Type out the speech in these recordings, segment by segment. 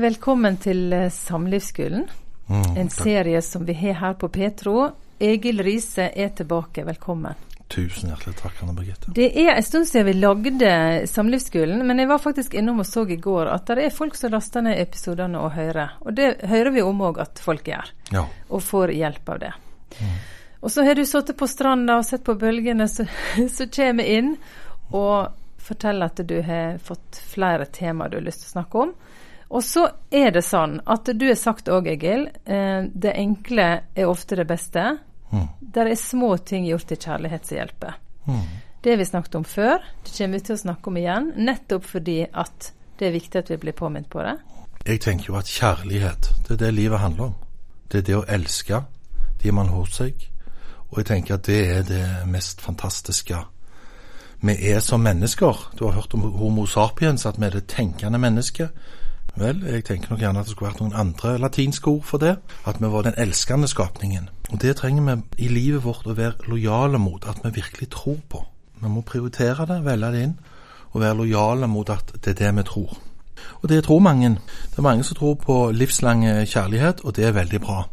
Velkommen til eh, Samlivsskolen. Mm, En serie som vi har her på Petro. Egil Riise er tilbake. Velkommen. Tusen hjertelig takk, Anne Birgitte. Det er en stund siden vi lagde Samlivsskolen, men jeg var faktisk innom og så i går at det er folk som laster ned episodene og hører. Og det hører vi om òg at folk gjør, Ja. og får hjelp av det. Og så har du sittet på stranda og sett på bølgene som kommer inn, og forteller at du har fått flere temaer du har lyst til å snakke om. Og så er det sånn at du har sagt òg, Egil, eh, det enkle er ofte det beste. Mm. Der er små ting gjort i kjærlighet som hjelper. Mm. Det har vi snakket om før. Det kommer vi til å snakke om igjen. Nettopp fordi at det er viktig at vi blir påminnet på det. Jeg tenker jo at kjærlighet, det er det livet handler om. Det er det å elske de man har hos seg. Og jeg tenker at det er det mest fantastiske vi er som mennesker. Du har hørt om homo sapiens, at vi er det tenkende mennesket. Vel, jeg tenker nok gjerne at det skulle vært noen andre latinske ord for det. At vi var den elskende skapningen. Og det trenger vi i livet vårt å være lojale mot, at vi virkelig tror på. Vi må prioritere det, velge det inn, og være lojale mot at det er det vi tror. Og det tror mange. Det er mange som tror på livslang kjærlighet, og det er veldig bra.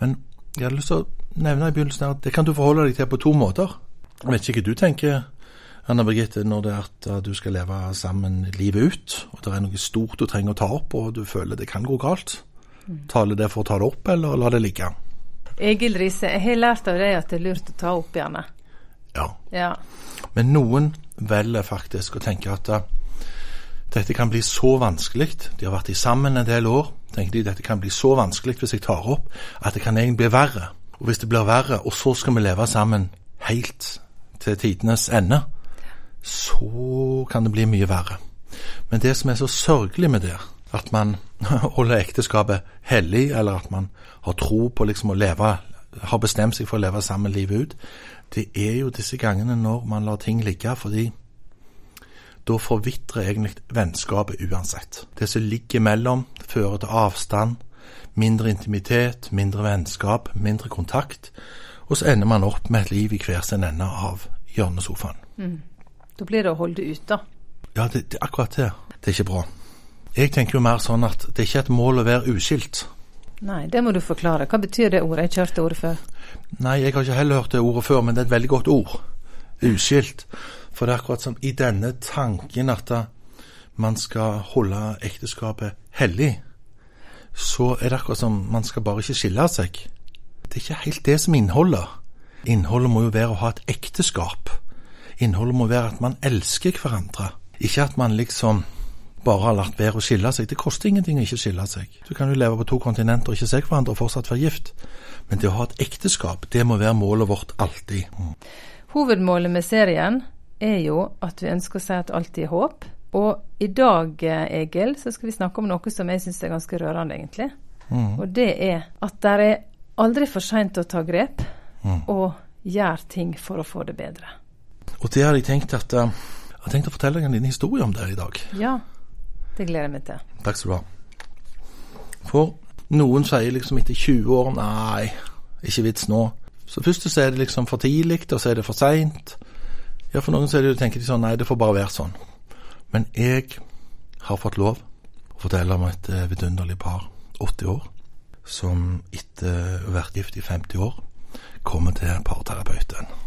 Men jeg hadde lyst til å nevne i begynnelsen her at det kan du forholde deg til på to måter. Jeg vet ikke hva du tenker, Anna Birgitte, når det er at uh, du skal leve sammen livet ut, og det er noe stort du trenger å ta opp, og du føler det kan gå galt. Taler det for å ta det opp, eller la det ligge? Egil Riise, jeg har lært av deg at det er lurt å ta opp gjerne. Ja. Ja. Men noen velger faktisk å tenke at uh, dette kan bli så vanskelig. De har vært sammen en del år. tenker de dette kan bli så vanskelig hvis jeg tar opp, at det kan egentlig bli verre. Og hvis det blir verre, og så skal vi leve sammen helt til tidenes ende, så kan det bli mye verre. Men det som er så sørgelig med det, at man holder ekteskapet hellig, eller at man har tro på liksom å leve, har bestemt seg for å leve sammen livet ut, det er jo disse gangene når man lar ting ligge, fordi da forvitrer egentlig vennskapet uansett. Det som ligger mellom, fører til avstand, mindre intimitet, mindre vennskap, mindre kontakt, og så ender man opp med et liv i hver sin ende av hjørnesofaen. Da blir det å holde det ut, da. Ja, det, det akkurat det. Det er ikke bra. Jeg tenker jo mer sånn at det er ikke et mål å være uskilt. Nei, det må du forklare. Hva betyr det ordet? Jeg har ikke hørt det ordet før. Nei, jeg har ikke heller hørt det ordet før, men det er et veldig godt ord. Uskilt. For det er akkurat som i denne tanken at man skal holde ekteskapet hellig, så er det akkurat som man skal bare ikke skille seg. Det er ikke helt det som er innholdet. Innholdet må jo være å ha et ekteskap. Innholdet må være at man elsker hverandre. Ikke at man liksom bare har latt være å skille seg. Det koster ingenting å ikke skille seg. Du kan jo leve på to kontinenter og ikke se hverandre og fortsatt være gift. Men det å ha et ekteskap, det må være målet vårt alltid. Hovedmålet med serien er jo at vi ønsker å si at alltid er håp. Og i dag, eh, Egil, så skal vi snakke om noe som jeg syns er ganske rørende, egentlig. Og det er at det er aldri for seint å ta grep og gjøre ting for å få det bedre. Og det hadde jeg tenkt at uh, Jeg har tenkt å fortelle deg en liten historie om det i dag. Ja, det gleder jeg meg til. Takk skal du ha. For noen sier liksom etter 20 år Nei, ikke vits nå. Så først så er det liksom for tidlig, og så er det for seint. Ja, for noen så er det, tenker de sånn Nei, det får bare være sånn. Men jeg har fått lov å fortelle om et eh, vidunderlig par, 80 år, som etter å ha vært gift i 50 år, kommer til parterapeuten.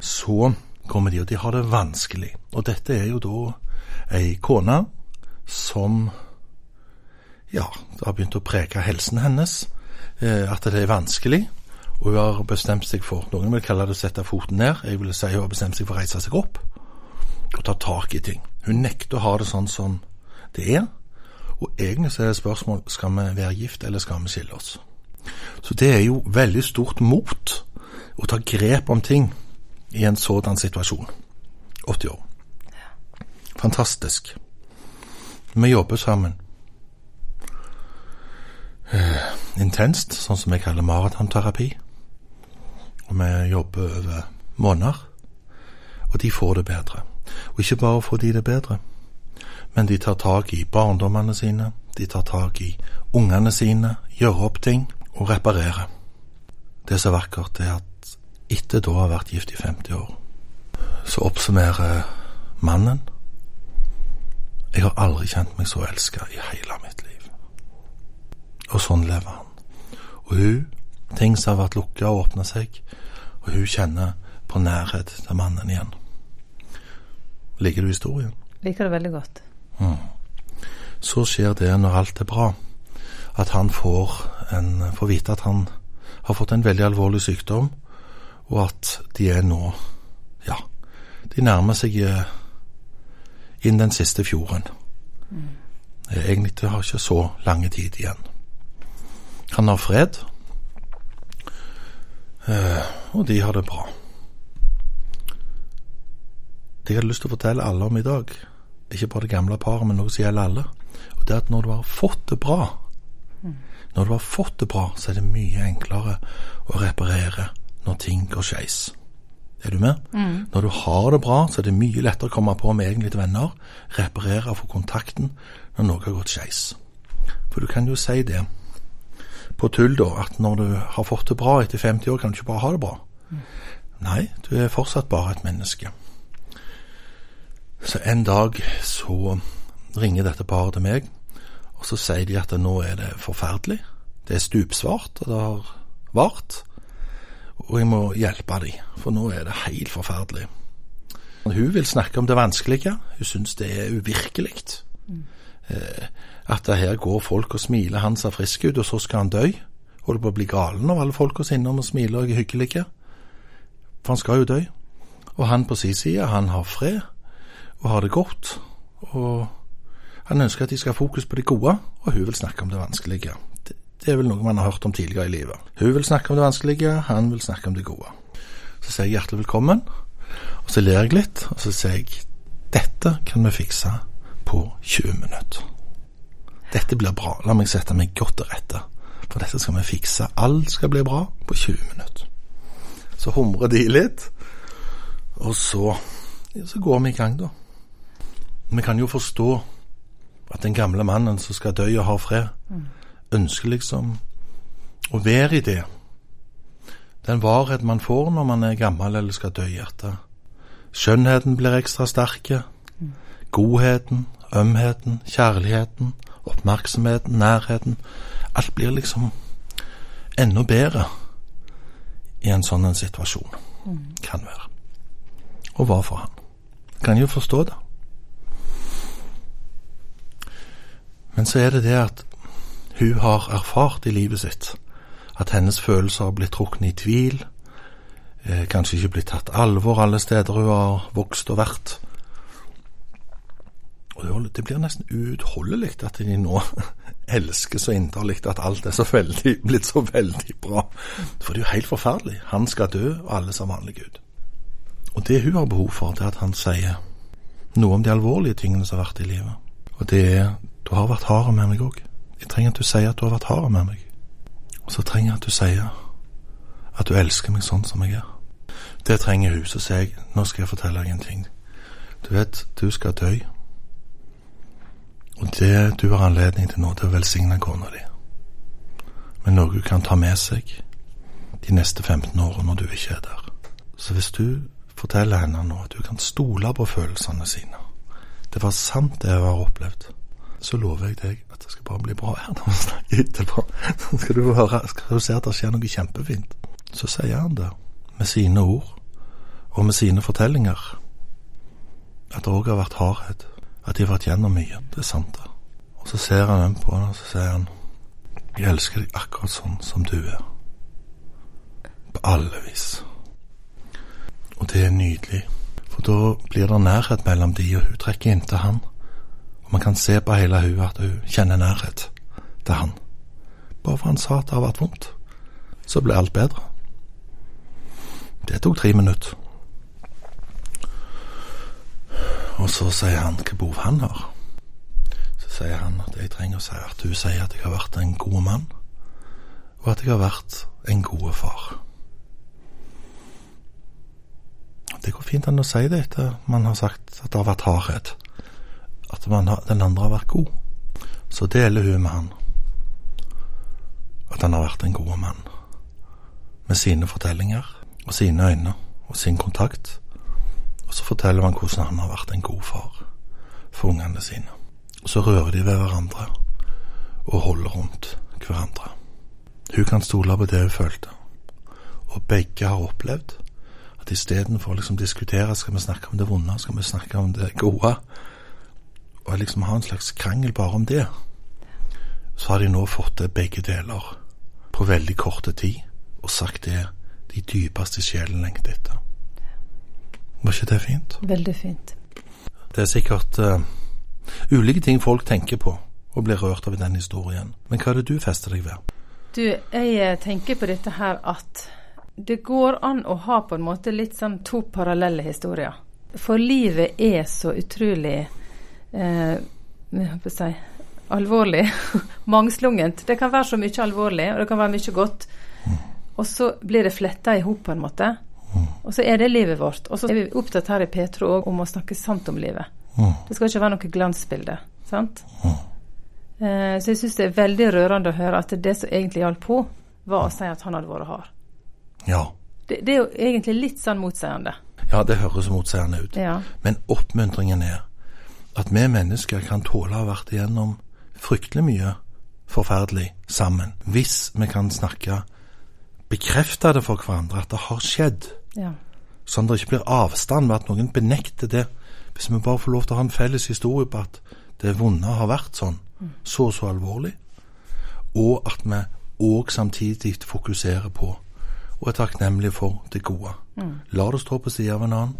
Så kommer de, og de har det vanskelig. Og dette er jo da ei kone som ja, det har begynt å prege helsen hennes. Eh, at det er vanskelig. Og hun har bestemt seg for Noen vil kalle det å sette foten ned. Jeg vil si hun har bestemt seg for å reise seg opp og ta tak i ting. Hun nekter å ha det sånn som det er. Og egentlig så er det et spørsmål skal vi være gift, eller skal vi skille oss. Så det er jo veldig stort mot å ta grep om ting i en sådan situasjon. 80 år. Fantastisk. Vi jobber sammen. Eh, intenst, sånn som vi kaller maratonterapi. Og vi jobber over måneder. Og de får det bedre. Og ikke bare får de det bedre, men de tar tak i barndommene sine, de tar tak i ungene sine, gjør opp ting og reparerer. Det som er vakkert, er at etter da å ha vært gift i 50 år, så oppsummerer mannen Jeg har aldri kjent meg så elska i hele mitt liv. Og sånn lever han. Og hun, ting som har vært lukka, åpner seg, og hun kjenner på nærhet til mannen igjen. Liker du historien? Liker det veldig godt. Mm. Så skjer det når alt er bra, at han får, en, får vite at han har fått en veldig alvorlig sykdom, og at de er nå Ja, de nærmer seg eh, inn den siste fjorden. Mm. Egentlig det har ikke så lange tid igjen. Han har fred, eh, og de har det bra. Det jeg hadde lyst til å fortelle alle om i dag, ikke bare det gamle paret, men noe som gjelder alle, og det er at når du har fått det bra, mm. når du har fått det bra, så er det mye enklere å reparere når ting går skeis. Er du med? Mm. Når du har det bra, så er det mye lettere å komme på med egentlig venner, reparere og få kontakten når noe har gått skeis. For du kan jo si det på tull, da, at når du har fått det bra etter 50 år, kan du ikke bare ha det bra. Mm. Nei, du er fortsatt bare et menneske. Så en dag så ringer dette paret til meg, og så sier de at nå er det forferdelig. Det er stupsvart, og det har vart og jeg må hjelpe dem, for nå er det helt forferdelig. Hun vil snakke om det vanskelige, hun syns det er uvirkelig. Mm. at det her går folk og smiler, han ser frisk ut, og så skal han dø. Holder på å bli galen av alle folka sine om å smile og er hyggelige. For han skal jo dø. Og han på sin side, han har fred og har det godt. Og han ønsker at de skal ha fokus på det gode, og hun vil snakke om det vanskelige. Det er vel noe man har hørt om tidligere i livet. Hun vil snakke om det vanskelige, han vil snakke om det gode. Så sier jeg hjertelig velkommen, og så ler jeg litt, og så sier jeg dette kan vi fikse på 20 minutter. Dette blir bra, la meg sette meg godt til rette, for dette skal vi fikse. Alt skal bli bra på 20 minutter. Så humrer de litt, og så, så går vi i gang, da. Vi kan jo forstå at den gamle mannen som skal dø og har fred, mm ønsker liksom å være i det. Den varhet man får når man er gammel eller skal dø i hjertet. Skjønnheten blir ekstra sterke. Godheten, ømheten, kjærligheten, oppmerksomheten, nærheten. Alt blir liksom enda bedre i en sånn en situasjon. Kan være. Og hva for han? Kan jo forstå det. Men så er det det at hun har erfart i livet sitt at hennes følelser har blitt trukket i tvil, eh, kanskje ikke blitt tatt alvor alle steder hun har vokst og vært. Og Det blir nesten uutholdelig at de nå elsker så inderlig at alt er så veldig, blitt så veldig bra. For det er jo helt forferdelig. Han skal dø, og alle ser vanlige ut. Og det hun har behov for, det er at han sier noe om de alvorlige tingene som har vært i livet. Og det er Du har vært hard med meg òg. Jeg trenger at du sier at du har vært hard med meg. Og så trenger jeg at du sier at du elsker meg sånn som jeg er. Det trenger hun. Så sier jeg, nå skal jeg fortelle deg en ting. Du vet, du skal dø. Og det du har anledning til nå, det er å velsigne kona di. Men noe hun kan ta med seg de neste 15 årene når du ikke er der. Så hvis du forteller henne nå at du kan stole på følelsene sine Det var sant, det jeg har opplevd så lover jeg deg at det skal bare bli bra her når vi snakker etterpå. Så skal du høre, skal du se at det skjer noe kjempefint. Så sier han det, med sine ord og med sine fortellinger, at det òg har vært hardhet. At de har vært gjennom mye. Det er sant, det. Og så ser han dem på henne, og så sier han Jeg elsker deg akkurat sånn som du er. På alle vis. Og det er nydelig. For da blir det nærhet mellom de, og hun trekker inntil han. Man kan se på hele hun at hun kjenner nærhet til han. Bare for han sa at det har vært vondt, så ble alt bedre. Det tok tre minutter. Og så sier han hva behov han har. Så sier han at jeg trenger å si at du sier at jeg har vært en god mann, og at jeg har vært en god far. Det går fint an å si det etter man har sagt at det har vært hardhet at har, den andre har vært god. Så deler hun med han at han har vært en god mann. Med sine fortellinger og sine øyne og sin kontakt. Og så forteller han hvordan han har vært en god far for ungene sine. så rører de ved hverandre og holder rundt hverandre. Hun kan stole på det hun følte, og begge har opplevd at istedenfor å liksom diskutere skal vi snakke om det vonde, skal vi snakke om det gode, og liksom ha en slags krangel bare om det, så har de nå fått det begge deler på veldig korte tid, og sagt det de dypeste sjelen lengter etter. Var ikke det fint? Veldig fint. Det er sikkert uh, ulike ting folk tenker på og blir rørt av i den historien. Men hva er det du fester deg ved? Du, jeg eh, tenker på dette her at det går an å ha på en måte litt sånn to parallelle historier. For livet er så utrolig eh, si, alvorlig. Mangslungent. Det kan være så mye alvorlig, og det kan være mye godt. Og så blir det fletta i hop, på en måte. Og så er det livet vårt. Og så er vi opptatt her i Petro òg om å snakke sant om livet. Det skal ikke være noe glansbilde. Sant? Eh, så jeg syns det er veldig rørende å høre at det som egentlig hjalp på, var å si at han hadde vært hard. Ja. Det, det er jo egentlig litt sånn motseiende. Ja, det høres motseiende ut. Ja. Men oppmuntringen er at vi mennesker kan tåle å ha vært igjennom fryktelig mye forferdelig sammen. Hvis vi kan snakke, bekrefte det for hverandre at det har skjedd. Ja. Sånn at det ikke blir avstand ved at noen benekter det. Hvis vi bare får lov til å ha en felles historie på at det vonde har vært sånn, så og så alvorlig, og at vi òg samtidig fokuserer på og er takknemlige for det gode. La det stå på siden av en annen,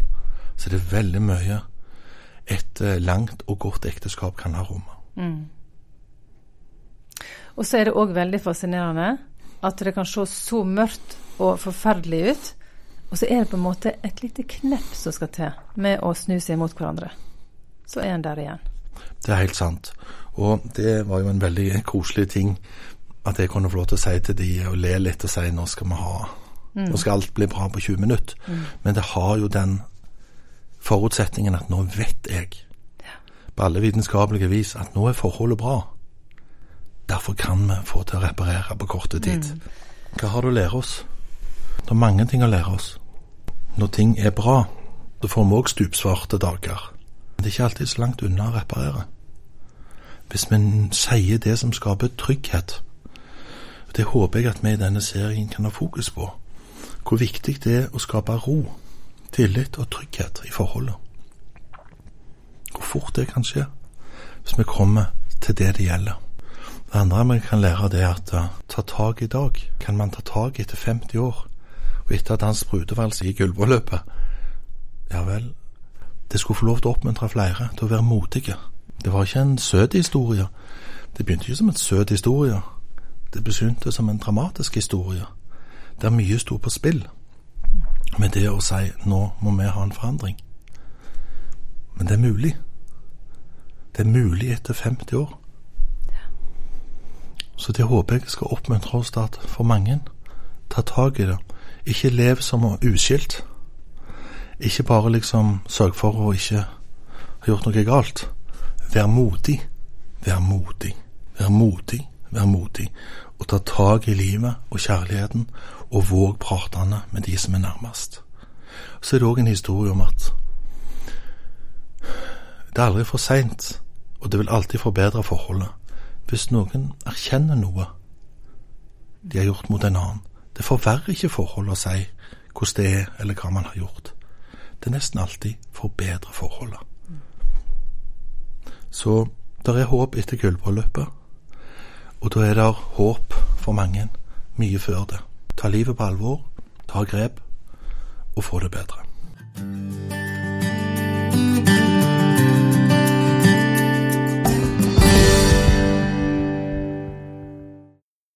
så er det veldig mye et eh, langt og godt ekteskap kan ha rom. Og så er det òg veldig fascinerende at det kan se så mørkt og forferdelig ut, og så er det på en måte et lite knepp som skal til med å snu seg mot hverandre. Så er en der igjen. Det er helt sant. Og det var jo en veldig koselig ting at jeg kunne få lov til å si til de og le litt og si nå skal vi ha Nå skal alt bli bra på 20 minutter. Men det har jo den forutsetningen at nå vet jeg på alle vitenskapelige vis at nå er forholdet bra. Derfor kan vi få til å reparere på korte tid. Hva har du å lære oss? Det er mange ting å lære oss. Når ting er bra, så får vi òg stupsvarte dager. Men det er ikke alltid så langt unna å reparere. Hvis vi sier det som skaper trygghet, det håper jeg at vi i denne serien kan ha fokus på, hvor viktig det er å skape ro, tillit og trygghet i forholdet. Hvor fort det kan skje hvis vi kommer til det det gjelder. Det andre vi kan lære, det er at uh, ta tak i dag kan man ta tak etter 50 år. Og etter at hans brudevals i gullbryllupet. Ja vel, det skulle få lov til å oppmuntre flere til å være modige. Det var ikke en søt historie. Det begynte ikke som en søt historie. Det begynte som en dramatisk historie, der mye sto på spill. Med det å si nå må vi ha en forandring. Men det er mulig. Det er mulig etter 50 år. Så det håper jeg skal oppmuntre oss til at for mange ta tak i det. Ikke lev som uskilt. Ikke bare liksom sørg for å ikke ha gjort noe galt. Vær modig. Vær modig. Vær modig. Vær modig. Og ta tak i livet og kjærligheten, og våg pratene med de som er nærmest. Så er det òg en historie om at det er aldri for seint, og det vil alltid forbedre forholdet hvis noen erkjenner noe de har gjort mot en annen. Det forverrer ikke forholdet å si hvordan det er, eller hva man har gjort. Det er nesten alltid forbedre forholdet. Så det er håp etter gullbryllupet, og da er det håp for mange mye før det. Ta livet på alvor, ta grep og få det bedre.